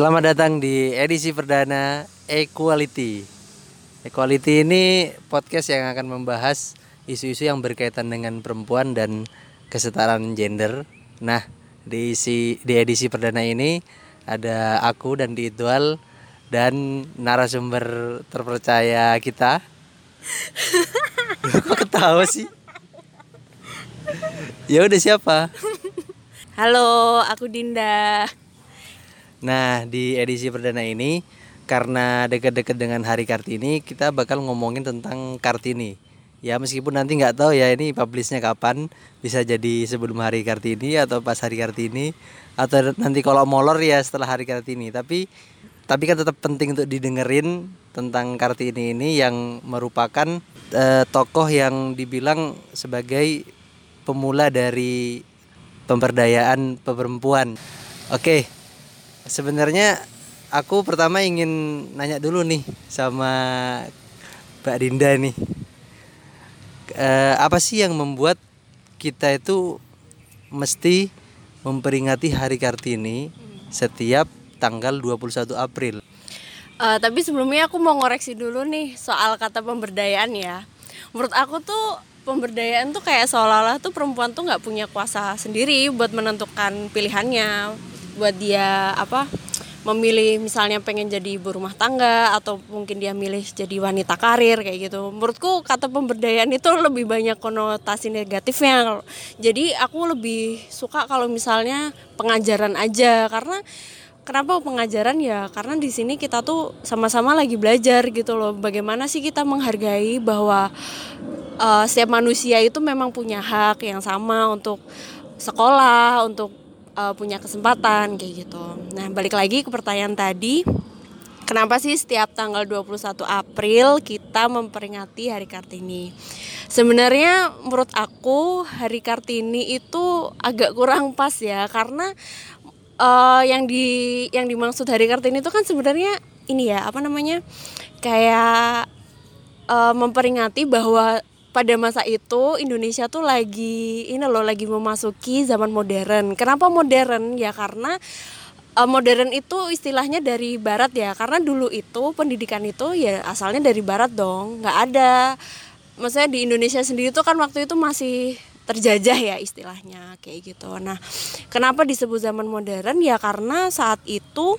Selamat datang di edisi perdana Equality. Equality ini podcast yang akan membahas isu-isu yang berkaitan dengan perempuan dan kesetaraan gender. Nah, di isi di edisi perdana ini ada aku dan Diitual dan narasumber terpercaya kita. Kok ketawa sih? Ya udah siapa? Halo, aku Dinda. Nah, di edisi perdana ini karena dekat-dekat dengan Hari Kartini, kita bakal ngomongin tentang Kartini. Ya meskipun nanti nggak tahu ya ini publishnya kapan, bisa jadi sebelum Hari Kartini atau pas Hari Kartini atau nanti kalau molor ya setelah Hari Kartini. Tapi tapi kan tetap penting untuk didengerin tentang Kartini ini yang merupakan eh, tokoh yang dibilang sebagai pemula dari pemberdayaan perempuan. Oke, sebenarnya aku pertama ingin nanya dulu nih sama Mbak Dinda nih. Eh, apa sih yang membuat kita itu mesti memperingati Hari Kartini setiap tanggal 21 April? Eh, tapi sebelumnya aku mau ngoreksi dulu nih soal kata pemberdayaan ya. Menurut aku tuh pemberdayaan tuh kayak seolah-olah tuh perempuan tuh nggak punya kuasa sendiri buat menentukan pilihannya, buat dia apa memilih misalnya pengen jadi ibu rumah tangga atau mungkin dia milih jadi wanita karir kayak gitu. Menurutku kata pemberdayaan itu lebih banyak konotasi negatifnya. Jadi aku lebih suka kalau misalnya pengajaran aja karena kenapa pengajaran ya karena di sini kita tuh sama-sama lagi belajar gitu loh bagaimana sih kita menghargai bahwa uh, setiap manusia itu memang punya hak yang sama untuk sekolah untuk uh, punya kesempatan kayak gitu. Nah, balik lagi ke pertanyaan tadi, kenapa sih setiap tanggal 21 April kita memperingati Hari Kartini? Sebenarnya menurut aku Hari Kartini itu agak kurang pas ya karena uh, yang di yang dimaksud Hari Kartini itu kan sebenarnya ini ya, apa namanya? kayak uh, memperingati bahwa pada masa itu Indonesia tuh lagi ini loh lagi memasuki zaman modern. Kenapa modern? Ya karena uh, modern itu istilahnya dari barat ya. Karena dulu itu pendidikan itu ya asalnya dari barat dong. nggak ada maksudnya di Indonesia sendiri tuh kan waktu itu masih terjajah ya istilahnya kayak gitu. Nah, kenapa disebut zaman modern? Ya karena saat itu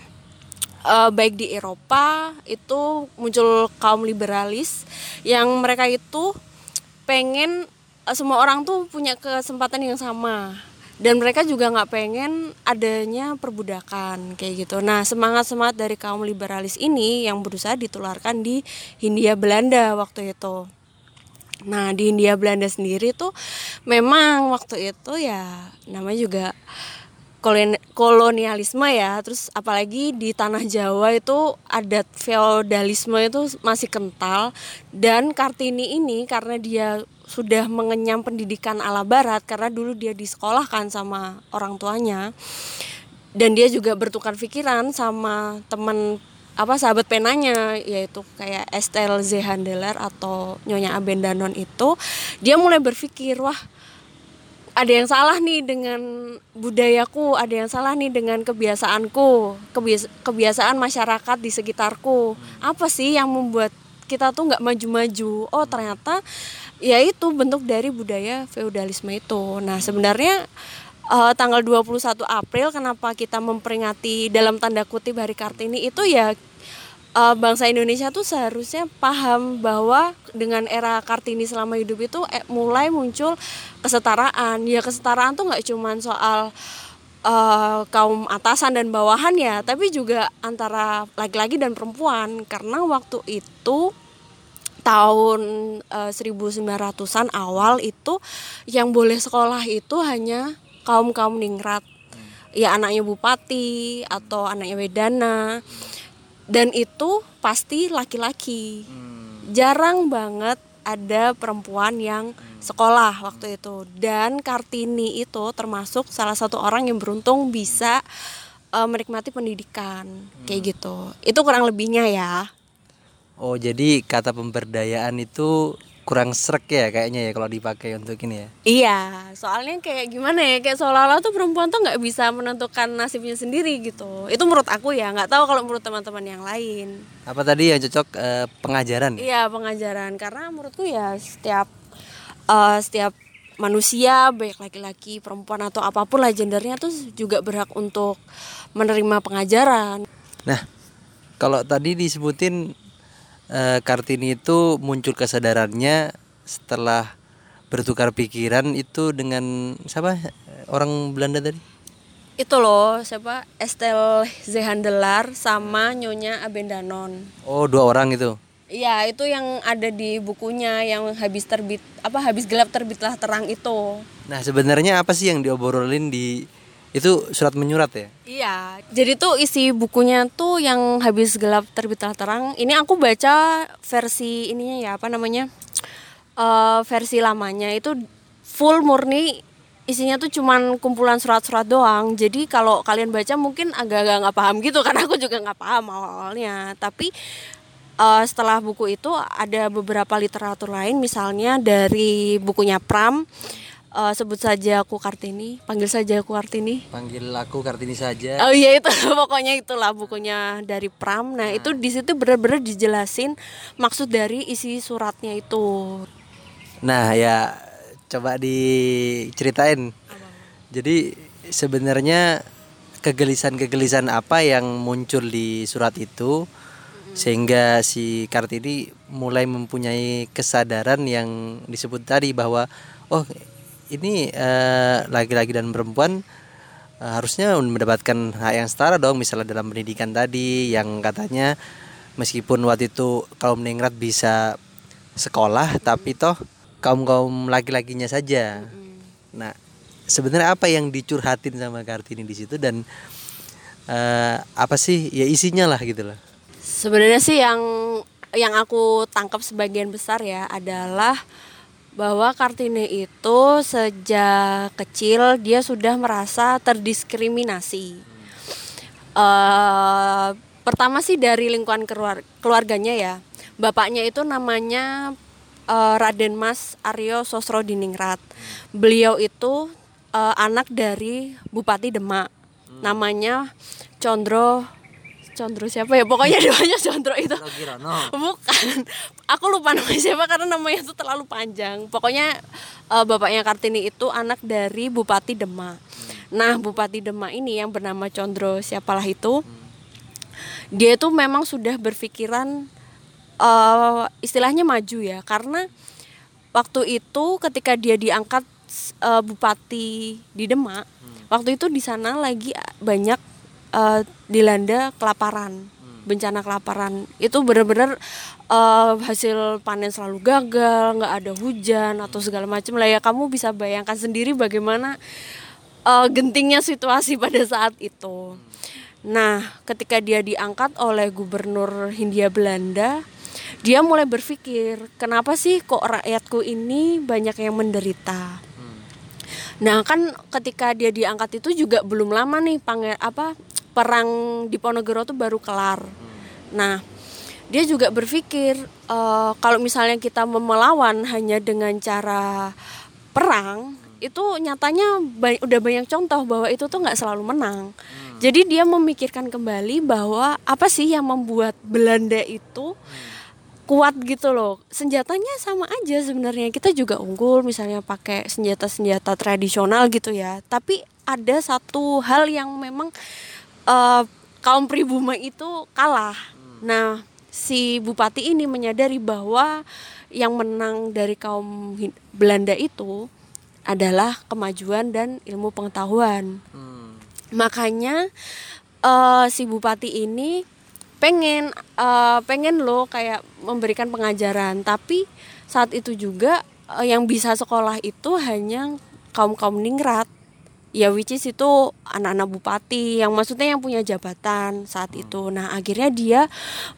uh, baik di Eropa itu muncul kaum liberalis yang mereka itu pengen uh, semua orang tuh punya kesempatan yang sama dan mereka juga nggak pengen adanya perbudakan kayak gitu. Nah semangat semangat dari kaum liberalis ini yang berusaha ditularkan di Hindia Belanda waktu itu. Nah di Hindia Belanda sendiri tuh memang waktu itu ya namanya juga kolonialisme ya. Terus apalagi di tanah Jawa itu adat feodalisme itu masih kental. Dan Kartini ini karena dia sudah mengenyam pendidikan ala barat karena dulu dia disekolahkan sama orang tuanya. Dan dia juga bertukar pikiran sama teman apa sahabat penanya yaitu kayak Estelle Zehandeler atau Nyonya Abendanon itu. Dia mulai berpikir wah ada yang salah nih dengan budayaku, ada yang salah nih dengan kebiasaanku, kebiasa kebiasaan masyarakat di sekitarku. Apa sih yang membuat kita tuh nggak maju-maju? Oh ternyata ya itu bentuk dari budaya feudalisme itu. Nah sebenarnya uh, tanggal 21 April kenapa kita memperingati dalam tanda kutip Hari Kartini itu ya uh, bangsa Indonesia tuh seharusnya paham bahwa dengan era Kartini selama hidup itu eh, mulai muncul kesetaraan. Ya kesetaraan tuh nggak cuman soal uh, kaum atasan dan bawahan ya, tapi juga antara laki-laki dan perempuan. Karena waktu itu tahun uh, 1900-an awal itu yang boleh sekolah itu hanya kaum-kaum ningrat. Ya anaknya bupati atau anaknya wedana dan itu pasti laki-laki. Hmm. jarang banget ada perempuan yang sekolah waktu itu. Dan Kartini itu termasuk salah satu orang yang beruntung bisa uh, menikmati pendidikan. Hmm. kayak gitu. Itu kurang lebihnya ya. Oh jadi kata pemberdayaan itu kurang srek ya kayaknya ya kalau dipakai untuk ini ya. Iya, soalnya kayak gimana ya, kayak seolah-olah tuh perempuan tuh nggak bisa menentukan nasibnya sendiri gitu. Itu menurut aku ya, nggak tahu kalau menurut teman-teman yang lain. Apa tadi yang cocok eh, pengajaran? Iya pengajaran, karena menurutku ya setiap eh, setiap manusia baik laki-laki, perempuan atau apa pun lah gendernya tuh juga berhak untuk menerima pengajaran. Nah, kalau tadi disebutin eh, Kartini itu muncul kesadarannya setelah bertukar pikiran itu dengan siapa orang Belanda tadi? Itu loh siapa Estelle Zehandelar sama Nyonya Abendanon. Oh dua orang itu. Iya itu yang ada di bukunya yang habis terbit apa habis gelap terbitlah terang itu. Nah sebenarnya apa sih yang diobrolin di itu surat menyurat ya? Iya, jadi tuh isi bukunya tuh yang habis gelap terbitlah terang. Ini aku baca versi ininya ya apa namanya Eh, versi lamanya itu full murni isinya tuh cuman kumpulan surat-surat doang. Jadi kalau kalian baca mungkin agak-agak nggak paham gitu karena aku juga nggak paham awalnya. Tapi eh, setelah buku itu ada beberapa literatur lain misalnya dari bukunya Pram eh, sebut saja aku Kartini, panggil saja aku Kartini. Panggil aku Kartini saja. Oh iya itu pokoknya itulah bukunya dari Pram. Nah, itu di situ benar-benar dijelasin maksud dari isi suratnya itu. Nah ya coba diceritain. Jadi sebenarnya kegelisahan-kegelisahan apa yang muncul di surat itu sehingga si Kartini mulai mempunyai kesadaran yang disebut tadi bahwa oh ini eh, laki-laki dan perempuan eh, harusnya mendapatkan hak yang setara dong misalnya dalam pendidikan tadi yang katanya meskipun waktu itu kaum ningrat bisa sekolah tapi toh kaum kaum laki-lakinya saja. Nah, sebenarnya apa yang dicurhatin sama Kartini di situ dan eh, apa sih ya isinya lah gitu loh. Sebenarnya sih yang yang aku tangkap sebagian besar ya adalah bahwa Kartini itu sejak kecil dia sudah merasa terdiskriminasi. eh pertama sih dari lingkungan keluar- keluarganya ya. Bapaknya itu namanya eh, Raden Mas Aryo Sosrodiningrat. Beliau itu eh, anak dari Bupati Demak. Namanya Condro Condro siapa ya? Pokoknya namanya Condro itu. Bukan. Aku lupa namanya siapa karena namanya itu terlalu panjang. Pokoknya eh, bapaknya Kartini itu anak dari Bupati Demak. Nah, Bupati Demak ini yang bernama Condro siapalah itu. Dia itu memang sudah berpikiran eh, istilahnya maju ya karena waktu itu ketika dia diangkat eh, bupati di Demak, waktu itu di sana lagi banyak eh, dilanda kelaparan, bencana kelaparan. Itu benar-benar eh, hasil panen selalu gagal, nggak ada hujan atau segala macam lah ya. Kamu bisa bayangkan sendiri bagaimana eh, gentingnya situasi pada saat itu. Nah, ketika dia diangkat oleh gubernur Hindia Belanda, dia mulai berpikir, kenapa sih kok rakyatku ini banyak yang menderita? Nah, kan ketika dia diangkat itu juga belum lama nih panger apa perang di Ponorogo tuh baru kelar. Nah, dia juga berpikir eh, kalau misalnya kita melawan hanya dengan cara perang itu nyatanya ba- udah banyak contoh bahwa itu tuh nggak selalu menang. Jadi dia memikirkan kembali bahwa apa sih yang membuat Belanda itu kuat gitu loh. Senjatanya sama aja sebenarnya. Kita juga unggul misalnya pakai senjata-senjata tradisional gitu ya. Tapi ada satu hal yang memang eh, kaum pribumi itu kalah. Nah, si bupati ini menyadari bahwa yang menang dari kaum Belanda itu adalah kemajuan dan ilmu pengetahuan. Makanya eh, si bupati ini pengen eh, pengen loh kayak memberikan pengajaran, tapi saat itu juga eh, yang bisa sekolah itu hanya kaum kaum ningrat. Ya which is itu anak-anak bupati yang maksudnya yang punya jabatan saat itu. Nah, akhirnya dia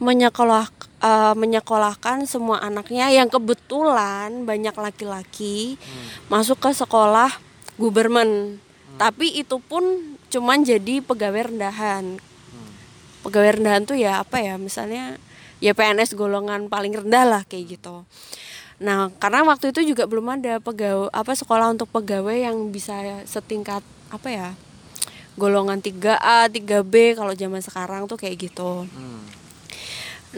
menyekolah eh, menyekolahkan semua anaknya yang kebetulan banyak laki-laki masuk ke sekolah gubermen. Tapi itu pun cuman jadi pegawai rendahan. Pegawai rendahan tuh ya apa ya? Misalnya ya PNS golongan paling rendah lah kayak gitu. Nah, karena waktu itu juga belum ada pegawai apa sekolah untuk pegawai yang bisa setingkat apa ya? golongan 3A, 3B kalau zaman sekarang tuh kayak gitu. Hmm.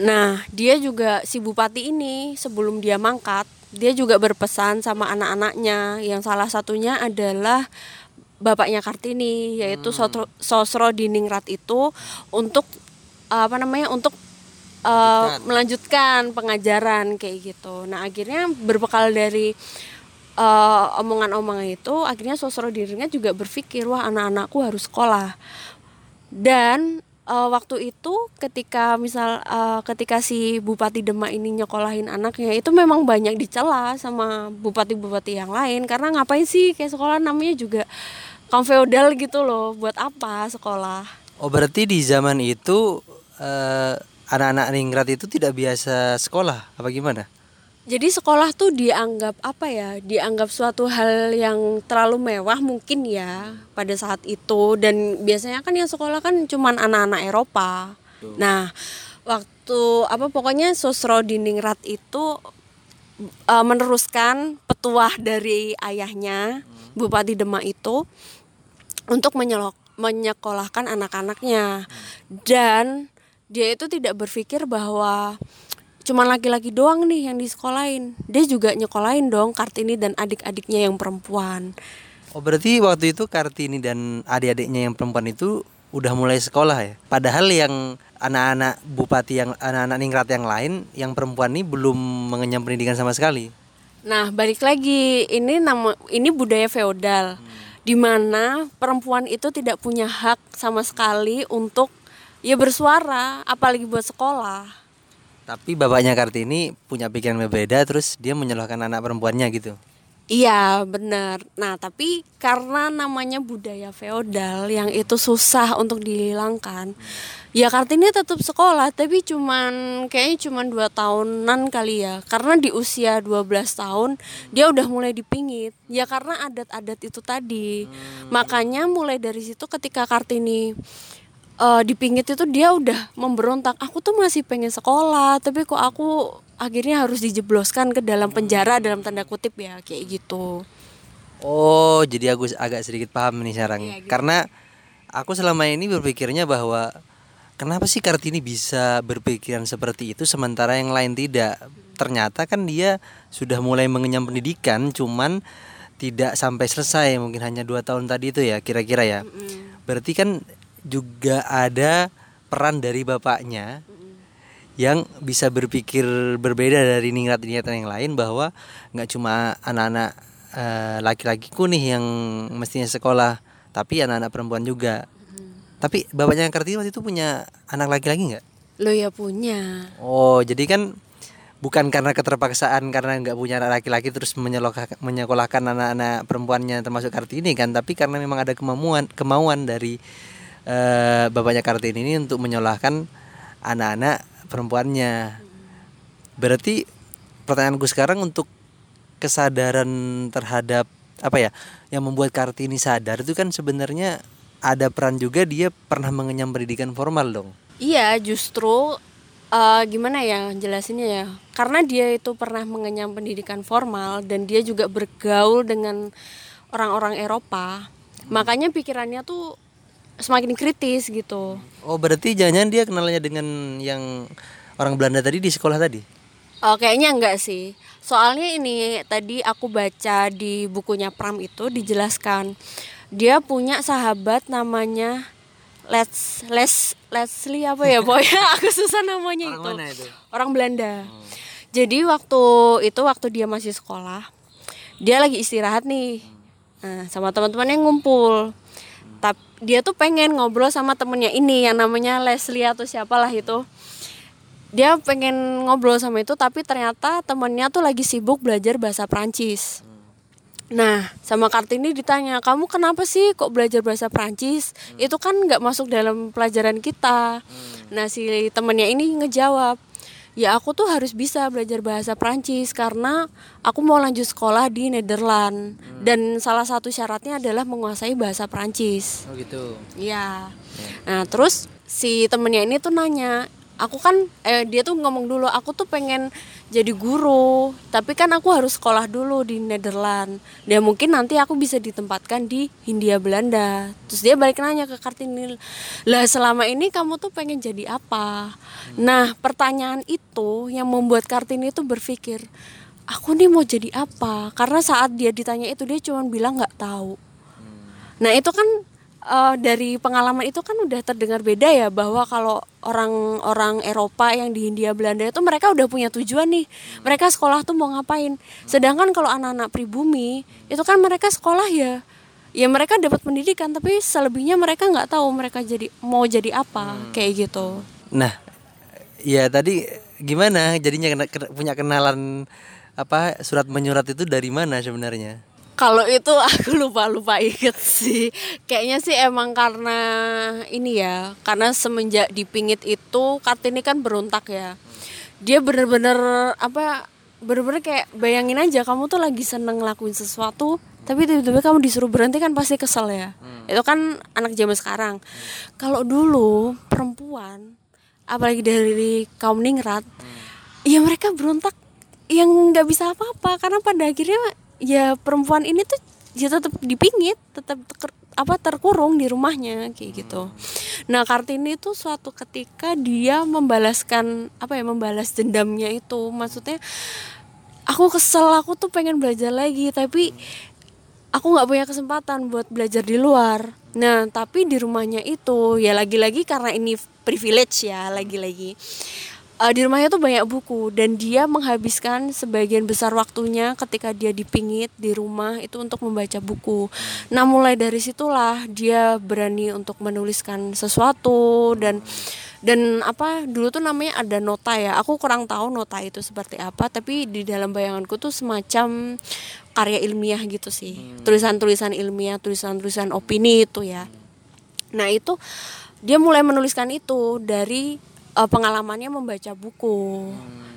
Nah, dia juga si bupati ini sebelum dia mangkat, dia juga berpesan sama anak-anaknya yang salah satunya adalah bapaknya Kartini yaitu Sotro- Sosro Diningrat itu untuk apa namanya untuk uh, melanjutkan pengajaran kayak gitu. Nah, akhirnya berbekal dari uh, omongan-omongan itu akhirnya Sosro Diningrat juga berpikir wah anak-anakku harus sekolah. Dan uh, waktu itu ketika misal uh, ketika si bupati Demak ini nyekolahin anaknya itu memang banyak dicela sama bupati-bupati yang lain karena ngapain sih kayak sekolah namanya juga kaum feodal gitu loh buat apa sekolah Oh berarti di zaman itu eh, anak-anak ningrat itu tidak biasa sekolah apa gimana? jadi sekolah tuh dianggap apa ya dianggap suatu hal yang terlalu mewah mungkin ya pada saat itu. Dan biasanya kan yang sekolah kan cuman anak-anak Eropa. Nah waktu apa pokoknya Sosro Diningrat itu uh, meneruskan petuah dari ayahnya Bupati Demak itu untuk menyelok menyekolahkan anak-anaknya. Dan dia itu tidak berpikir bahwa cuman laki-laki doang nih yang disekolahin dia juga nyekolahin dong Kartini dan adik-adiknya yang perempuan Oh berarti waktu itu Kartini dan adik-adiknya yang perempuan itu udah mulai sekolah ya? Padahal yang anak-anak bupati yang anak-anak ningrat yang lain yang perempuan ini belum mengenyam pendidikan sama sekali. Nah, balik lagi ini nama ini budaya feodal di mana perempuan itu tidak punya hak sama sekali untuk ya bersuara apalagi buat sekolah. Tapi bapaknya Kartini punya pikiran berbeda terus dia menyalahkan anak perempuannya gitu. Iya benar. Nah tapi karena namanya budaya feodal yang itu susah untuk dihilangkan, ya Kartini tetap sekolah tapi cuman kayaknya cuman dua tahunan kali ya. Karena di usia 12 tahun dia udah mulai dipingit. Ya karena adat-adat itu tadi. Makanya mulai dari situ ketika Kartini eh, dipingit itu dia udah memberontak. Aku tuh masih pengen sekolah tapi kok aku akhirnya harus dijebloskan ke dalam penjara dalam tanda kutip ya kayak gitu. Oh, jadi aku agak sedikit paham nih sekarang. Iya, gitu. Karena aku selama ini berpikirnya bahwa kenapa sih Kartini bisa berpikiran seperti itu sementara yang lain tidak? Ternyata kan dia sudah mulai mengenyam pendidikan, cuman tidak sampai selesai, mungkin hanya dua tahun tadi itu ya, kira-kira ya. Berarti kan juga ada peran dari bapaknya yang bisa berpikir berbeda dari ningrat-ningrat yang lain bahwa nggak cuma anak-anak eh, laki-lakiku nih yang mestinya sekolah tapi anak-anak perempuan juga tapi bapaknya Kartini waktu itu punya anak laki-laki nggak Lo ya punya. oh jadi kan bukan karena keterpaksaan karena nggak punya anak laki-laki terus menyekolahkan anak-anak perempuannya termasuk Kartini kan tapi karena memang ada kemauan kemauan dari eh, bapaknya Kartini ini untuk menyekolahkan anak-anak perempuannya berarti pertanyaanku sekarang untuk kesadaran terhadap apa ya yang membuat Kartini sadar itu kan sebenarnya ada peran juga dia pernah mengenyam pendidikan formal dong Iya, justru eh, gimana ya jelasinnya ya? Karena dia itu pernah mengenyam pendidikan formal dan dia juga bergaul dengan orang-orang Eropa. Makanya pikirannya tuh semakin kritis gitu. oh berarti jangan dia kenalnya dengan yang orang Belanda tadi di sekolah tadi Oh, kayaknya enggak sih. Soalnya ini tadi aku baca di bukunya Pram itu dijelaskan dia punya sahabat namanya Let's Les Leslie apa ya pokoknya aku susah namanya Orang itu. mana itu? Orang Belanda. Jadi waktu itu waktu dia masih sekolah, dia lagi istirahat nih. Nah, sama teman-temannya ngumpul. Dia tuh pengen ngobrol sama temennya ini yang namanya Leslie atau siapalah itu dia pengen ngobrol sama itu tapi ternyata temennya tuh lagi sibuk belajar bahasa Prancis. Nah, sama Kartini ditanya, kamu kenapa sih kok belajar bahasa Prancis? Itu kan nggak masuk dalam pelajaran kita. Nah, si temennya ini ngejawab, ya aku tuh harus bisa belajar bahasa Prancis karena aku mau lanjut sekolah di Nederland dan salah satu syaratnya adalah menguasai bahasa Prancis. oh gitu Iya. Nah terus si temennya ini tuh nanya, aku kan eh dia tuh ngomong dulu aku tuh pengen jadi guru tapi kan aku harus sekolah dulu di Nederland. Dan mungkin nanti aku bisa ditempatkan di Hindia Belanda. Terus dia balik nanya ke Kartini lah selama ini kamu tuh pengen jadi apa? Nah pertanyaan itu yang membuat Kartini itu berpikir aku nih mau jadi apa? Karena saat dia ditanya itu dia cuma bilang nggak tahu. Nah itu kan uh, dari pengalaman itu kan udah terdengar beda ya bahwa kalau orang-orang Eropa yang di Hindia Belanda itu mereka udah punya tujuan nih. Mereka sekolah tuh mau ngapain? Sedangkan kalau anak-anak pribumi itu kan mereka sekolah ya. Ya mereka dapat pendidikan tapi selebihnya mereka nggak tahu mereka jadi mau jadi apa hmm. kayak gitu. Nah ya tadi gimana jadinya kena, punya kenalan apa surat menyurat itu dari mana sebenarnya kalau itu aku lupa lupa inget sih kayaknya sih emang karena ini ya karena semenjak dipingit itu kartini kan berontak ya dia bener-bener apa bener-bener kayak bayangin aja kamu tuh lagi seneng ngelakuin sesuatu tapi tiba-tiba kamu disuruh berhenti kan pasti kesel ya hmm. itu kan anak zaman sekarang hmm. kalau dulu perempuan apalagi dari kaum ningrat hmm. ya mereka berontak yang nggak bisa apa-apa karena pada akhirnya ya perempuan ini tuh ya tetap dipingit tetap ter, apa terkurung di rumahnya kayak gitu. Nah kartini itu suatu ketika dia membalaskan apa ya membalas dendamnya itu. Maksudnya aku kesel aku tuh pengen belajar lagi tapi aku nggak punya kesempatan buat belajar di luar. Nah tapi di rumahnya itu ya lagi-lagi karena ini privilege ya lagi-lagi uh, di rumahnya tuh banyak buku dan dia menghabiskan sebagian besar waktunya ketika dia dipingit di rumah itu untuk membaca buku. Nah mulai dari situlah dia berani untuk menuliskan sesuatu dan dan apa dulu tuh namanya ada nota ya aku kurang tahu nota itu seperti apa tapi di dalam bayanganku tuh semacam karya ilmiah gitu sih hmm. tulisan-tulisan ilmiah tulisan-tulisan opini itu ya nah itu dia mulai menuliskan itu dari uh, pengalamannya membaca buku.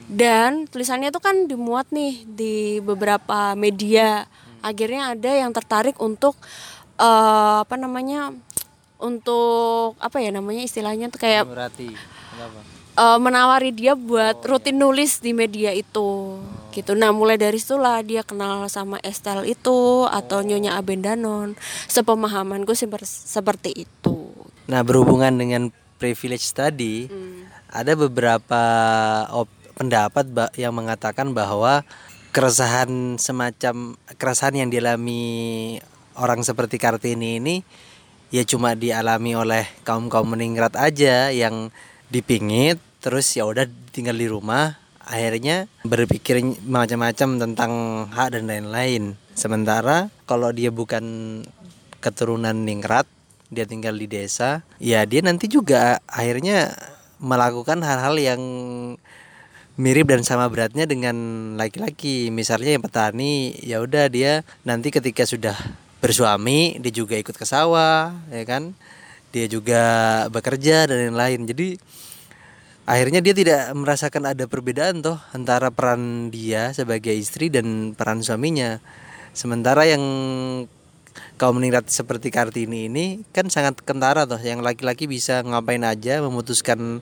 Dan tulisannya itu kan dimuat nih di beberapa media. Akhirnya ada yang tertarik untuk uh, apa namanya untuk apa ya namanya istilahnya tuh kayak uh, menawari dia buat oh, rutin iya. nulis di media itu. Oh. gitu. Nah mulai dari situlah dia kenal sama Estelle itu atau oh. Nyonya Abendanon. Sepemahamanku seperti itu. Nah berhubungan dengan privilege tadi hmm ada beberapa op, pendapat yang mengatakan bahwa keresahan semacam keresahan yang dialami orang seperti Kartini ini ya cuma dialami oleh kaum kaum meningrat aja yang dipingit terus ya udah tinggal di rumah akhirnya berpikir macam-macam tentang hak dan lain-lain. Sementara kalau dia bukan keturunan ningrat dia tinggal di desa ya dia nanti juga akhirnya melakukan hal-hal yang mirip dan sama beratnya dengan laki-laki. Misalnya yang petani, ya udah dia nanti ketika sudah bersuami dia juga ikut ke sawah, ya kan? Dia juga bekerja dan lain-lain. Jadi akhirnya dia tidak merasakan ada perbedaan toh antara peran dia sebagai istri dan peran suaminya. Sementara yang kaum meningkat seperti Kartini ini kan sangat kentara tuh yang laki-laki bisa ngapain aja memutuskan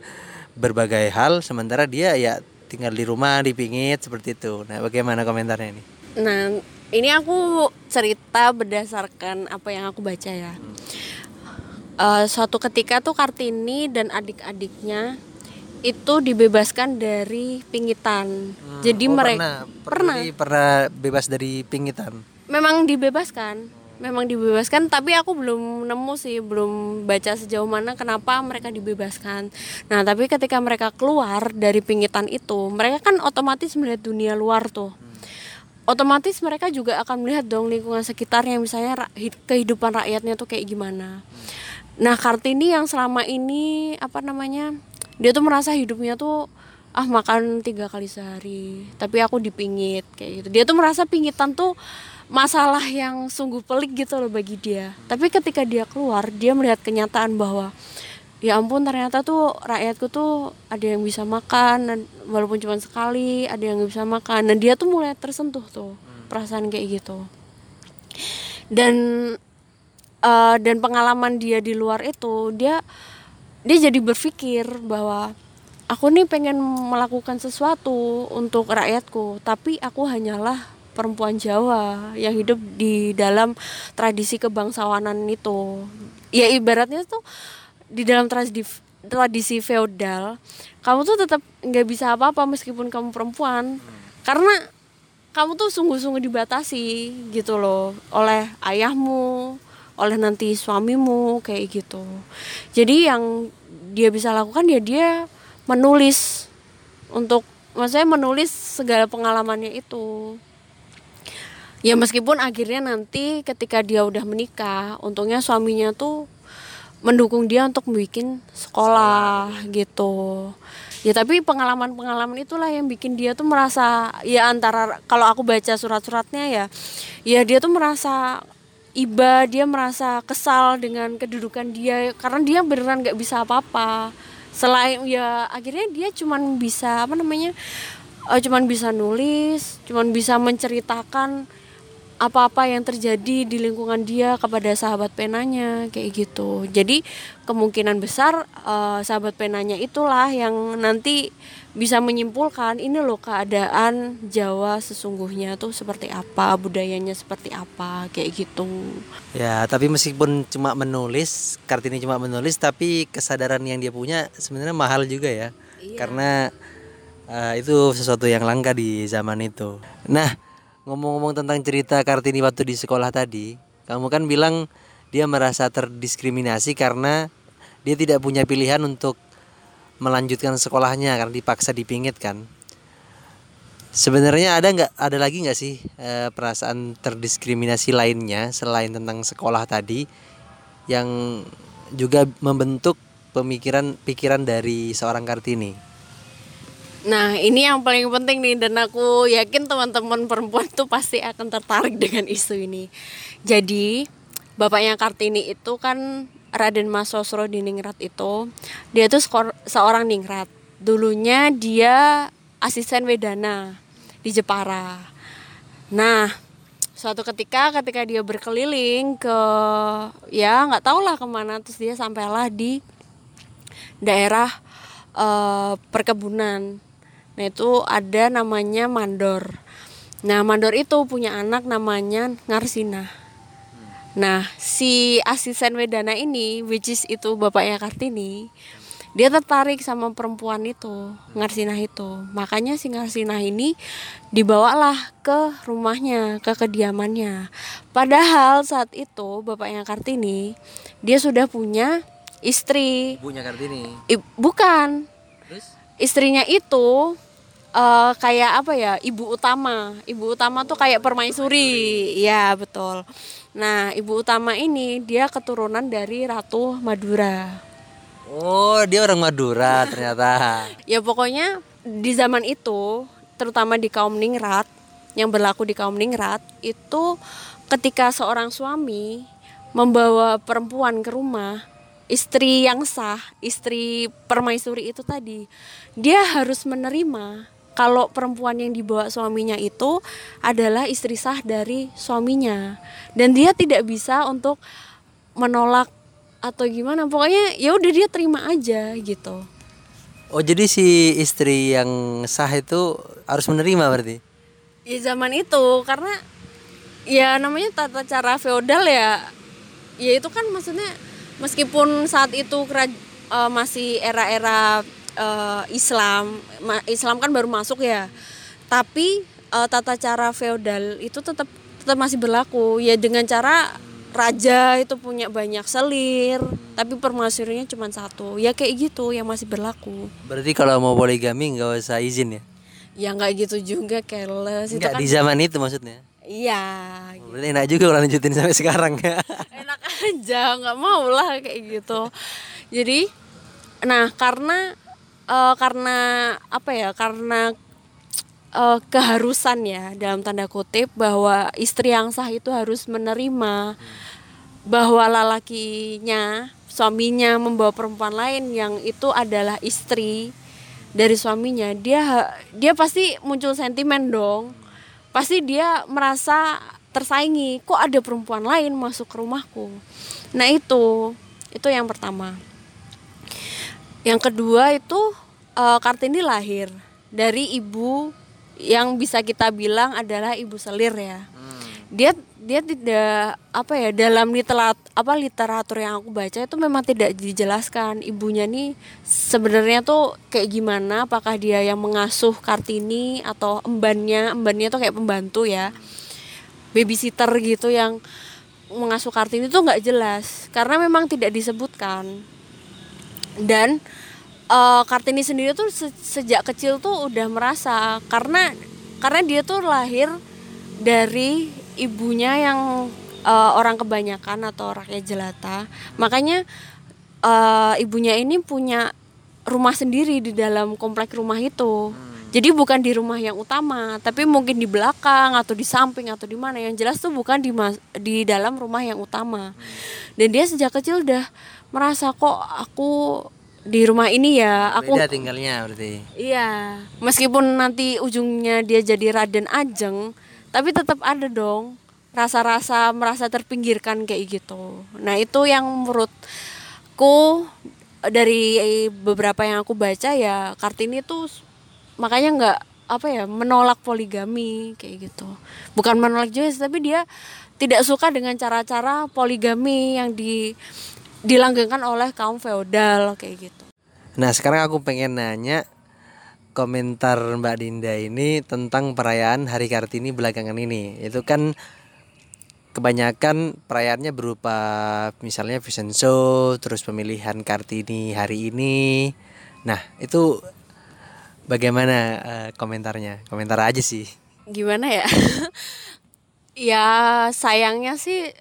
berbagai hal sementara dia ya tinggal di rumah dipingit seperti itu. Nah bagaimana komentarnya ini? Nah ini aku cerita berdasarkan apa yang aku baca ya. Hmm. uh, suatu ketika tuh Kartini dan adik-adiknya itu dibebaskan dari pingitan. Hmm. jadi oh, mereka pernah. pernah. Pernah bebas dari pingitan? Memang dibebaskan memang dibebaskan tapi aku belum nemu sih belum baca sejauh mana kenapa mereka dibebaskan. Nah tapi ketika mereka keluar dari pingitan itu mereka kan otomatis melihat dunia luar tuh. Otomatis mereka juga akan melihat dong lingkungan sekitarnya misalnya kehidupan rakyatnya tuh kayak gimana. Nah kartini yang selama ini apa namanya dia tuh merasa hidupnya tuh ah makan tiga kali sehari tapi aku dipingit kayak gitu. Dia tuh merasa pingitan tuh masalah yang sungguh pelik gitu loh bagi dia. Tapi ketika dia keluar dia melihat kenyataan bahwa ya ampun ternyata tuh rakyatku tuh ada yang bisa makan walaupun cuma sekali ada yang bisa makan. Dan dia tuh mulai tersentuh tuh perasaan kayak gitu. Dan uh, dan pengalaman dia di luar itu dia dia jadi berpikir bahwa aku nih pengen melakukan sesuatu untuk rakyatku tapi aku hanyalah perempuan Jawa yang hidup di dalam tradisi kebangsawanan itu. Ya ibaratnya tuh di dalam tradisi tradisi feodal kamu tuh tetap nggak bisa apa-apa meskipun kamu perempuan. Karena kamu tuh sungguh-sungguh dibatasi gitu loh oleh ayahmu oleh nanti suamimu kayak gitu. Jadi yang dia bisa lakukan ya dia menulis untuk maksudnya menulis segala pengalamannya itu ya meskipun akhirnya nanti ketika dia udah menikah untungnya suaminya tuh mendukung dia untuk bikin sekolah gitu. Ya tapi pengalaman-pengalaman itulah yang bikin dia tuh merasa ya antara kalau aku baca surat-suratnya ya ya dia tuh merasa iba dia merasa kesal dengan kedudukan dia karena dia beneran nggak bisa apa-apa. Selain ya akhirnya dia cuman bisa apa namanya uh, cuman bisa nulis cuman bisa menceritakan apa-apa yang terjadi di lingkungan dia kepada sahabat penanya kayak gitu. Jadi kemungkinan besar uh, sahabat penanya itulah yang nanti bisa menyimpulkan ini loh keadaan Jawa sesungguhnya tuh seperti apa budayanya seperti apa kayak gitu. Ya tapi meskipun cuma menulis kartini cuma menulis tapi kesadaran yang dia punya sebenarnya mahal juga ya. Iya. karena uh, itu sesuatu yang langka di zaman itu. Nah ngomong-ngomong tentang cerita Kartini waktu di sekolah tadi, kamu kan bilang dia merasa terdiskriminasi karena dia tidak punya pilihan untuk melanjutkan sekolahnya karena dipaksa dipingit kan. Sebenarnya ada nggak ada lagi nggak sih e, perasaan terdiskriminasi lainnya selain tentang sekolah tadi yang juga membentuk pemikiran pikiran dari seorang Kartini? Nah ini yang paling penting nih dan aku yakin teman-teman perempuan tuh pasti akan tertarik dengan isu ini. Jadi bapaknya Kartini itu kan Raden Mas Sosro di Ningrat itu dia tuh seorang Ningrat. Dulunya dia asisten Wedana di Jepara. Nah suatu ketika ketika dia berkeliling ke ya nggak tau lah ke mana terus dia sampailah di daerah uh, perkebunan Nah itu ada namanya mandor. Nah mandor itu punya anak namanya Ngarsina. Nah si asisten Wedana ini, which is itu bapaknya Kartini, dia tertarik sama perempuan itu, Ngarsina itu. Makanya si Ngarsina ini dibawalah ke rumahnya, ke kediamannya. Padahal saat itu bapaknya Kartini, dia sudah punya istri. Ibunya Kartini? I, bukan. Terus? Istrinya itu uh, kayak apa ya ibu utama. Ibu utama tuh kayak permaisuri ya betul. Nah ibu utama ini dia keturunan dari ratu Madura. Oh dia orang Madura ternyata. Ya pokoknya di zaman itu terutama di kaum Ningrat yang berlaku di kaum Ningrat itu ketika seorang suami membawa perempuan ke rumah istri yang sah, istri permaisuri itu tadi, dia harus menerima kalau perempuan yang dibawa suaminya itu adalah istri sah dari suaminya. Dan dia tidak bisa untuk menolak atau gimana. Pokoknya ya udah dia terima aja gitu. Oh jadi si istri yang sah itu harus menerima berarti? Ya zaman itu karena ya namanya tata cara feodal ya ya itu kan maksudnya meskipun saat itu uh, masih era-era uh, Islam. Islam kan baru masuk ya. Tapi uh, tata cara feodal itu tetap tetap masih berlaku. Ya dengan cara raja itu punya banyak selir tapi permasyurinya cuma satu. Ya kayak gitu yang masih berlaku. Berarti kalau mau poligami nggak usah izin ya? Ya nggak gitu juga careless. Nggak kan... di zaman itu maksudnya? Iya oh, berarti enak juga kalau lanjutin sampai sekarang ya. Enak aja nggak mau lah kayak gitu. Jadi nah karena uh, karena apa ya karena uh, keharusan ya dalam tanda kutip bahwa istri yang sah itu harus menerima bahwa lalakinya suaminya membawa perempuan lain yang itu adalah istri dari suaminya dia dia pasti muncul sentimen dong. Pasti dia merasa tersaingi kok ada perempuan lain masuk ke rumahku? Nah itu itu yang pertama yang kedua itu uh, Kartini lahir. Dari ibu yang bisa kita bilang adalah ibu selir ya. Dia dia tidak apa ya dalam literat apa literatur yang aku baca itu memang tidak dijelaskan ibunya nih sebenarnya tuh kayak gimana apakah dia yang mengasuh Kartini atau embannya embannya tuh kayak pembantu ya. Babysitter gitu yang mengasuh Kartini tuh nggak jelas karena memang tidak disebutkan dan uh, Kartini sendiri tuh se sejak kecil tuh udah merasa karena karena dia tuh lahir dari ibunya yang uh, orang kebanyakan atau rakyat jelata makanya uh, ibunya ini punya rumah sendiri di dalam komplek rumah itu hmm. jadi bukan di rumah yang utama tapi mungkin di belakang atau di samping atau di mana yang jelas tuh bukan di di dalam rumah yang utama hmm. dan dia sejak kecil udah merasa kok aku di rumah ini ya? Aku Beda tinggalnya berarti. Iya. Meskipun nanti ujungnya dia jadi Raden Ajeng tapi tetap ada dong rasa-rasa merasa terpinggirkan kayak gitu. Nah itu yang menurutku dari beberapa yang aku baca ya kartini tuh makanya nggak apa ya menolak poligami kayak gitu. Bukan menolak juga tapi dia tidak suka dengan cara-cara poligami yang di dilanggengkan oleh kaum feodal kayak gitu. Nah sekarang aku pengen nanya komentar Mbak Dinda ini tentang perayaan Hari Kartini belakangan ini. Itu kan kebanyakan perayaannya berupa misalnya fashion show, terus pemilihan Kartini hari ini. Nah itu bagaimana uh, komentarnya? Komentar aja sih. Gimana ya? ya sayangnya sih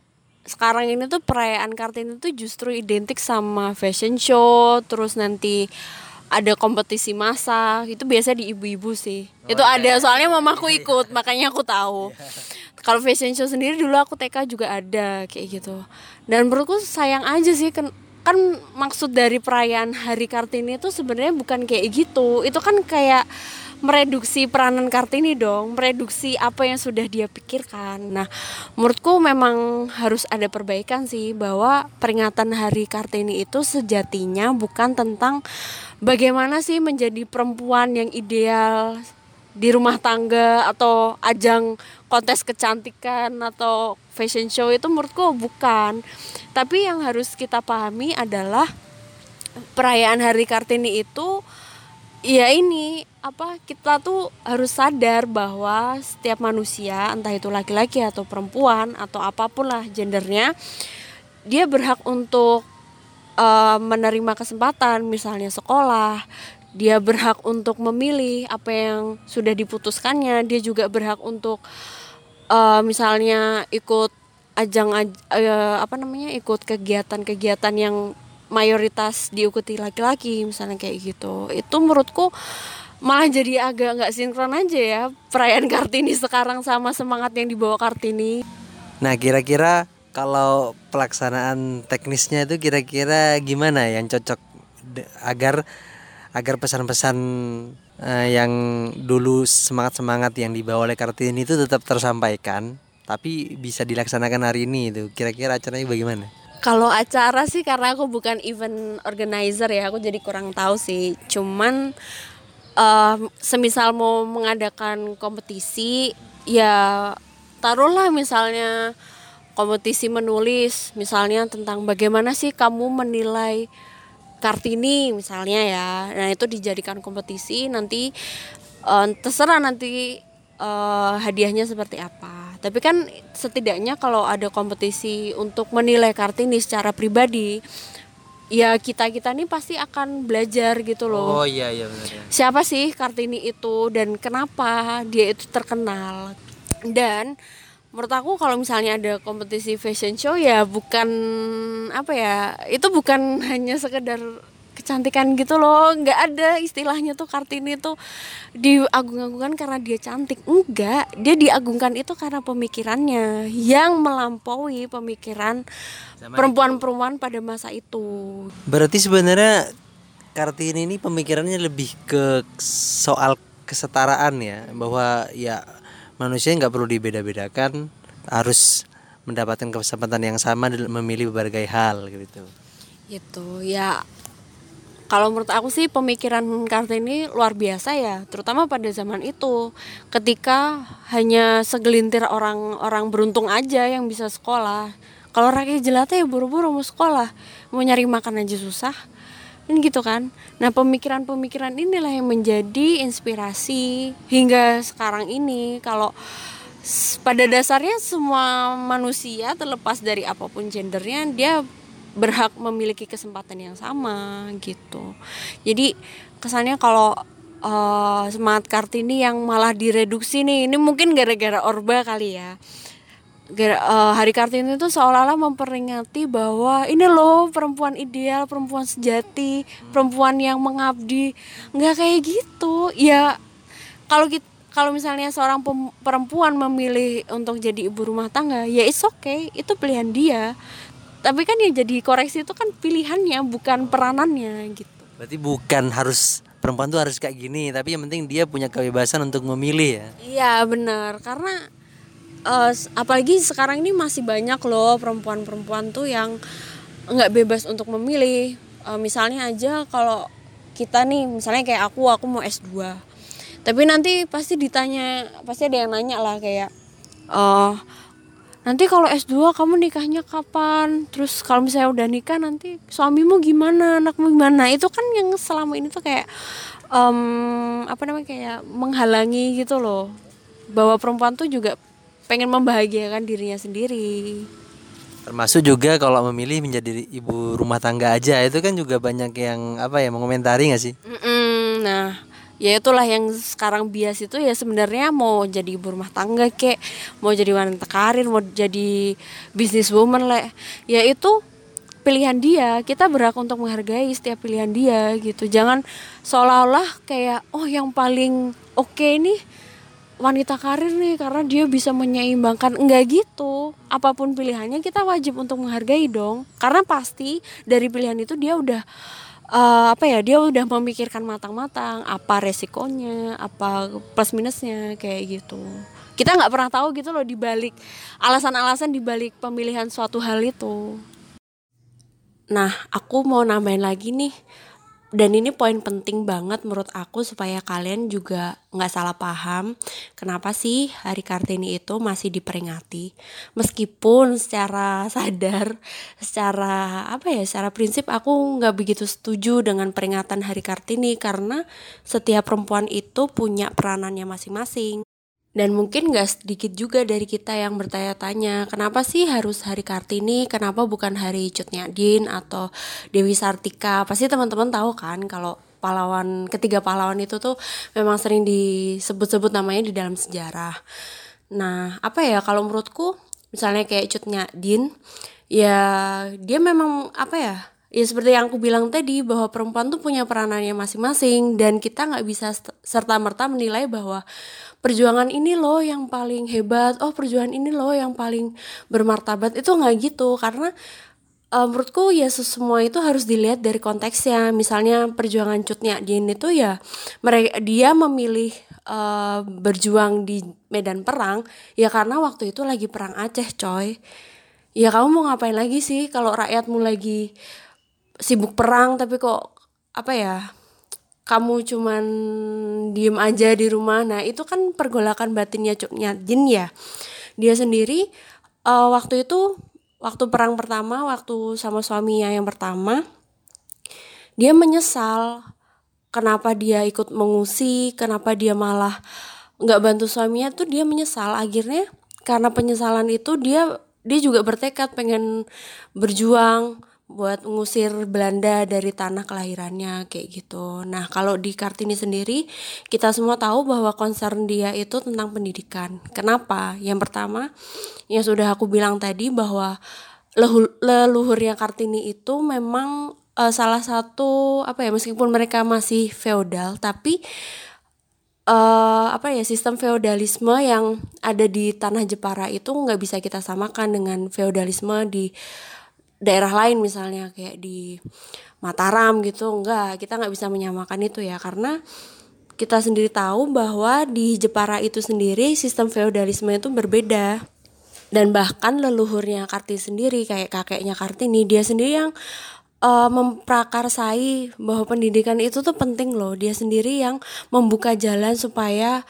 sekarang ini tuh perayaan Kartini tuh justru identik sama fashion show terus nanti ada kompetisi masak itu biasa di ibu-ibu sih oh, itu iya. ada soalnya mamaku ikut makanya aku tahu iya. kalau fashion show sendiri dulu aku TK juga ada kayak gitu dan menurutku sayang aja sih kan kan maksud dari perayaan Hari Kartini itu sebenarnya bukan kayak gitu itu kan kayak mereduksi peranan Kartini dong, mereduksi apa yang sudah dia pikirkan. Nah, menurutku memang harus ada perbaikan sih bahwa peringatan Hari Kartini itu sejatinya bukan tentang bagaimana sih menjadi perempuan yang ideal di rumah tangga atau ajang kontes kecantikan atau fashion show itu menurutku bukan. Tapi yang harus kita pahami adalah perayaan Hari Kartini itu ya ini apa kita tuh harus sadar bahwa setiap manusia entah itu laki-laki atau perempuan atau apa pun lah gendernya dia berhak untuk uh, menerima kesempatan misalnya sekolah dia berhak untuk memilih apa yang sudah diputuskannya dia juga berhak untuk uh, misalnya ikut ajang uh, apa namanya ikut kegiatan-kegiatan yang mayoritas diikuti laki-laki misalnya kayak gitu. Itu menurutku malah jadi agak nggak sinkron aja ya perayaan kartini sekarang sama semangat yang dibawa kartini. Nah kira-kira kalau pelaksanaan teknisnya itu kira-kira gimana yang cocok agar agar pesan-pesan uh, yang dulu semangat-semangat yang dibawa oleh Kartini itu tetap tersampaikan tapi bisa dilaksanakan hari ini itu? Kira-kira acaranya bagaimana? Kalau acara sih karena aku bukan event organizer ya, aku jadi kurang tahu sih. Cuman uh, semisal mau mengadakan kompetisi ya taruhlah misalnya kompetisi menulis misalnya tentang bagaimana sih kamu menilai Kartini misalnya ya. Nah, itu dijadikan kompetisi nanti uh, terserah nanti uh, hadiahnya seperti apa tapi kan setidaknya kalau ada kompetisi untuk menilai Kartini secara pribadi ya kita kita nih pasti akan belajar gitu loh oh iya iya benar ya. siapa sih Kartini itu dan kenapa dia itu terkenal dan menurut aku kalau misalnya ada kompetisi fashion show ya bukan apa ya itu bukan hanya sekedar kecantikan gitu loh. Nggak ada istilahnya tuh kartini tuh diagung-agungkan karena dia cantik. Enggak dia diagungkan itu karena pemikirannya yang melampaui pemikiran perempuan-perempuan pada masa itu. Berarti sebenarnya kartini ini pemikirannya lebih ke soal kesetaraan ya bahwa ya manusia nggak perlu dibeda-bedakan harus mendapatkan kesempatan yang sama memilih berbagai hal gitu. Itu ya kalau menurut aku sih pemikiran Kartini luar biasa ya, terutama pada zaman itu ketika hanya segelintir orang-orang beruntung aja yang bisa sekolah. Kalau rakyat jelata ya buru-buru mau sekolah, mau nyari makan aja susah. Dan gitu kan. Nah, pemikiran-pemikiran inilah yang menjadi inspirasi hingga sekarang ini kalau pada dasarnya semua manusia terlepas dari apa pun gendernya dia berhak memiliki kesempatan yang sama gitu. Jadi kesannya kalau uh, semangat kartini yang malah direduksi nih ini mungkin gara-gara orba kali ya. Gara, uh, hari kartini itu seolah-olah memperingati bahwa ini loh perempuan ideal perempuan sejati perempuan yang mengabdi. Nggak kayak gitu. Ya kalau kita kalau misalnya seorang perempuan memilih untuk jadi ibu rumah tangga ya it's okay. Itu pilihan dia tapi kan yang jadi koreksi itu kan pilihannya bukan peranannya gitu. Berarti bukan harus perempuan tuh harus kayak gini tapi yang penting dia punya kebebasan untuk memilih ya. Iya benar. Karena uh, apalagi sekarang ini masih banyak loh perempuan-perempuan tuh yang nggak bebas untuk memilih. Uh, misalnya aja kalau kita nih misalnya kayak aku aku mau S2 tapi nanti pasti ditanya pasti ada yang nanya lah kayak uh, nanti kalau S2 kamu nikahnya kapan? Terus kalau misalnya udah nikah nanti suamimu gimana? Anakmu gimana? Itu kan yang selama ini tuh kayak um, apa namanya kayak menghalangi gitu loh. Bahwa perempuan tuh juga pengen membahagiakan dirinya sendiri. Termasuk juga kalau memilih menjadi ibu rumah tangga aja itu kan juga banyak yang apa ya mengomentari nggak sih? Mm -mm, nah ya itulah yang sekarang bias itu ya sebenarnya mau jadi ibu rumah tangga kek mau jadi wanita karir mau jadi bisnis woman lah ya itu pilihan dia. Kita berhak untuk menghargai setiap pilihan dia gitu. Jangan seolah-olah kayak oh yang paling oke okay nih wanita karir nih karena dia bisa menyeimbangkan. Enggak gitu. Apa pun pilihannya kita wajib untuk menghargai dong. Karena pasti dari pilihan itu dia udah uh, apa ya dia udah memikirkan matang-matang apa resikonya apa plus minusnya kayak gitu. Kita nggak pernah tahu gitu loh dibalik alasan-alasan dibalik pemilihan suatu hal itu. Nah aku mau nambahin lagi nih dan ini poin penting banget menurut aku supaya kalian juga nggak salah paham kenapa sih hari Kartini itu masih diperingati. Meskipun secara sadar secara apa ya secara prinsip aku nggak begitu setuju dengan peringatan hari Kartini karena setiap perempuan itu punya peranannya masing-masing dan mungkin gak sedikit juga dari kita yang bertanya-tanya, kenapa sih harus hari Kartini, kenapa bukan hari Cutnya Din atau Dewi Sartika? Pasti teman-teman tahu kan kalau pahlawan ketiga pahlawan itu tuh memang sering disebut-sebut namanya di dalam sejarah. Nah, apa ya kalau menurutku misalnya kayak Cutnya Din, ya dia memang apa ya ya seperti yang aku bilang tadi bahwa perempuan tuh punya peranannya masing-masing dan kita nggak bisa serta merta menilai bahwa perjuangan ini loh yang paling hebat oh perjuangan ini loh yang paling bermartabat. Itu nggak gitu karena uh, menurutku ya semua itu harus dilihat dari konteksnya. Misalnya perjuangan cutnya Jin itu ya mereka dia memilih uh, berjuang di medan perang ya karena waktu itu lagi perang Aceh coy. Ya kamu mau ngapain lagi sih kalau rakyatmu lagi sibuk perang tapi kok apa ya kamu cuman diem aja di rumah. Nah itu kan pergolakan batinnya cuknya jin ya. Dia sendiri uh, waktu itu waktu perang pertama waktu sama suaminya yang pertama dia menyesal kenapa dia ikut mengungsi kenapa dia malah nggak bantu suaminya tuh dia menyesal. Akhirnya karena penyesalan itu dia dia juga bertekad pengen berjuang buat ngusir Belanda dari tanah kelahirannya kayak gitu. Nah, kalau di Kartini sendiri kita semua tahu bahwa concern dia itu tentang pendidikan. Kenapa? Yang pertama, yang sudah aku bilang tadi bahwa leluhurnya Kartini itu memang uh, salah satu apa ya meskipun mereka masih feodal tapi uh, apa ya sistem feodalisme yang ada di tanah Jepara itu nggak bisa kita samakan dengan feodalisme di daerah lain misalnya kayak di Mataram gitu enggak kita nggak bisa menyamakan itu ya karena kita sendiri tahu bahwa di Jepara itu sendiri sistem feodalisme itu berbeda. Dan bahkan leluhurnya Kartini sendiri kayak kakeknya Kartini dia sendiri yang uh, memprakarsai bahwa pendidikan itu tuh penting loh. Dia sendiri yang membuka jalan supaya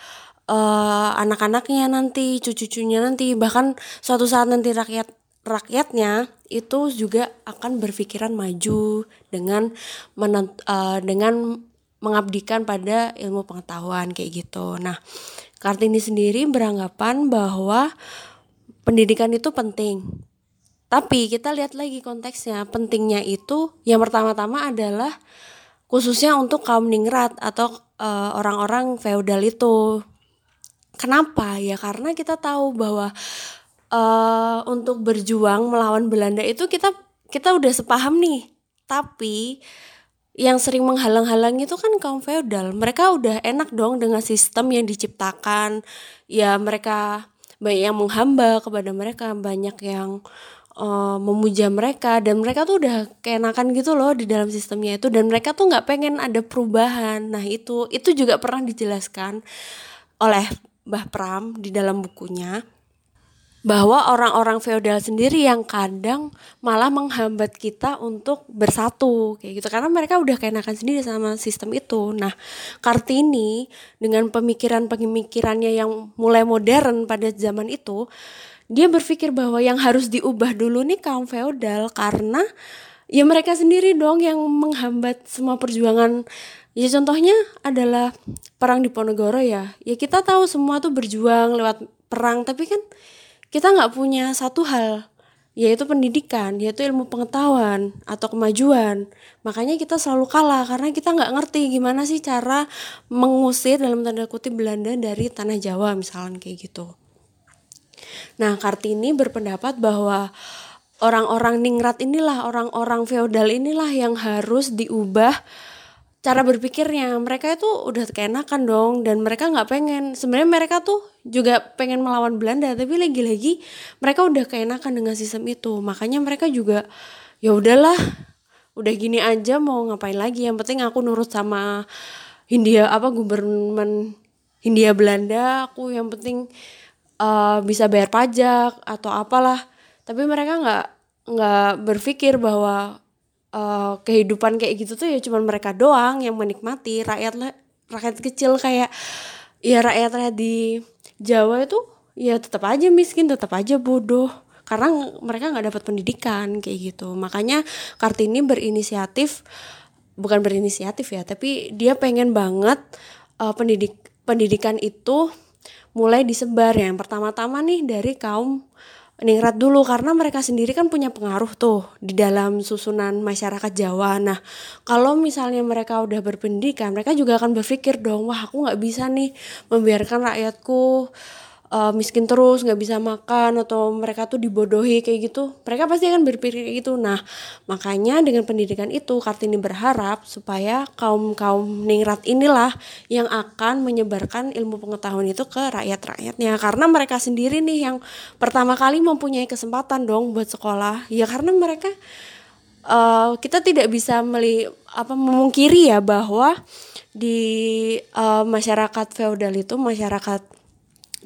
uh, anak-anaknya nanti cucu-cucunya nanti bahkan suatu saat nanti rakyat rakyatnya itu juga akan berpikiran maju dengan menent, uh, dengan mengabdikan pada ilmu pengetahuan kayak gitu. Nah, Kartini sendiri beranggapan bahwa pendidikan itu penting. Tapi kita lihat lagi konteksnya, pentingnya itu yang pertama-tama adalah khususnya untuk kaum ningrat atau eh, orang-orang uh, feodal itu. Kenapa? Ya karena kita tahu bahwa uh, untuk berjuang melawan Belanda itu kita kita udah sepaham nih. Tapi yang sering menghalang-halang itu kan kaum feodal. Mereka udah enak dong dengan sistem yang diciptakan. Ya mereka banyak yang menghamba kepada mereka, banyak yang uh, memuja mereka dan mereka tuh udah keenakan gitu loh di dalam sistemnya itu dan mereka tuh nggak pengen ada perubahan. Nah itu itu juga pernah dijelaskan oleh Mbah Pram di dalam bukunya bahwa orang-orang feodal sendiri yang kadang malah menghambat kita untuk bersatu kayak gitu karena mereka udah keenakan sendiri sama sistem itu. Nah, Kartini dengan pemikiran-pemikirannya yang mulai modern pada zaman itu, dia berpikir bahwa yang harus diubah dulu nih kaum feodal karena ya mereka sendiri dong yang menghambat semua perjuangan Ya contohnya adalah perang di Ponegoro ya. Ya kita tahu semua tuh berjuang lewat perang, tapi kan kita nggak punya satu hal yaitu pendidikan, yaitu ilmu pengetahuan atau kemajuan. Makanya kita selalu kalah karena kita nggak ngerti gimana sih cara mengusir dalam tanda kutip Belanda dari tanah Jawa misalnya kayak gitu. Nah Kartini berpendapat bahwa orang-orang ningrat inilah, orang-orang feodal inilah yang harus diubah cara berpikirnya mereka itu udah keenakan dong dan mereka nggak pengen. Sebenarnya mereka tuh juga pengen melawan Belanda tapi lagi-lagi mereka udah keenakan dengan sistem itu. Makanya mereka juga ya udahlah udah gini aja mau ngapain lagi? Yang penting aku nurut sama Hindia apa gubernur Hindia Belanda aku yang penting uh, bisa bayar pajak atau apalah. Tapi mereka nggak nggak berpikir bahwa uh, kehidupan kayak gitu tuh ya cuman mereka doang yang menikmati. Rakyat rakyat kecil kayak ya rakyat rakyat di Jawa itu ya tetap aja miskin tetap aja bodoh. Karena mereka nggak dapat pendidikan kayak gitu. Makanya kartini berinisiatif bukan berinisiatif ya tapi dia pengen banget uh, pendidik pendidikan itu mulai disebar. Yang pertama-tama nih dari kaum ningrat dulu karena mereka sendiri kan punya pengaruh tuh di dalam susunan masyarakat Jawa. Nah, kalau misalnya mereka udah berpendidikan, mereka juga akan berpikir dong, wah aku nggak bisa nih membiarkan rakyatku uh, miskin terus nggak bisa makan atau mereka tuh dibodohi kayak gitu mereka pasti akan berpikir kayak gitu. Nah makanya dengan pendidikan itu kartini berharap supaya kaum kaum ningrat inilah yang akan menyebarkan ilmu pengetahuan itu ke rakyat rakyatnya karena mereka sendiri nih yang pertama kali mempunyai kesempatan dong buat sekolah. Ya karena mereka uh, kita tidak bisa meli apa memungkiri ya bahwa di uh, masyarakat feodal itu masyarakat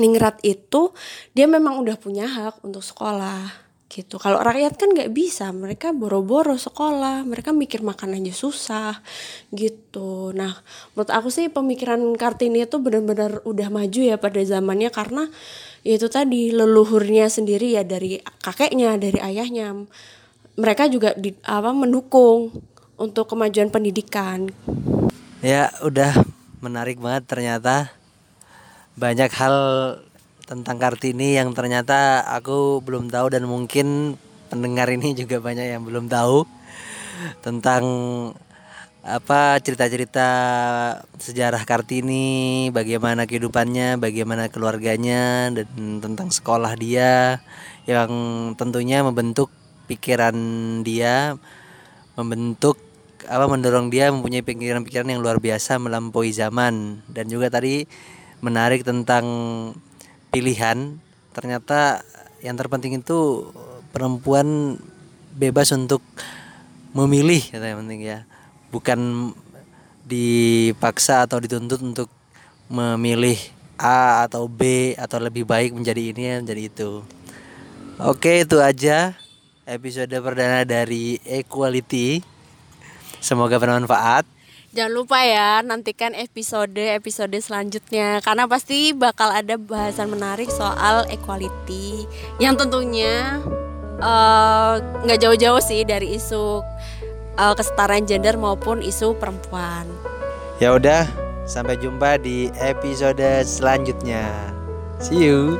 ningrat itu dia memang udah punya hak untuk sekolah gitu. Kalau rakyat kan nggak bisa mereka boro-boro sekolah mereka mikir makan aja susah gitu. Nah menurut aku sih pemikiran kartini itu benar-benar udah maju ya pada zamannya karena ya itu tadi leluhurnya sendiri ya dari kakeknya dari ayahnya. Mereka juga di, apa mendukung untuk kemajuan pendidikan. Ya udah menarik banget ternyata banyak hal tentang Kartini yang ternyata aku belum tahu dan mungkin pendengar ini juga banyak yang belum tahu tentang apa cerita-cerita sejarah Kartini, bagaimana kehidupannya, bagaimana keluarganya dan tentang sekolah dia yang tentunya membentuk pikiran dia, membentuk apa mendorong dia mempunyai pikiran-pikiran yang luar biasa melampaui zaman. Dan juga tadi menarik tentang pilihan ternyata yang terpenting itu perempuan bebas untuk memilih yang penting ya bukan dipaksa atau dituntut untuk memilih A atau B atau lebih baik menjadi ini menjadi itu oke itu aja episode perdana dari Equality. Semoga bermanfaat. Jangan lupa ya nantikan episode-episode selanjutnya karena pasti bakal ada bahasan menarik soal equality yang tentunya eh, nggak jauh-jauh sih dari isu uh, kesetaraan gender maupun isu perempuan. Ya udah, sampai jumpa di episode selanjutnya. See you.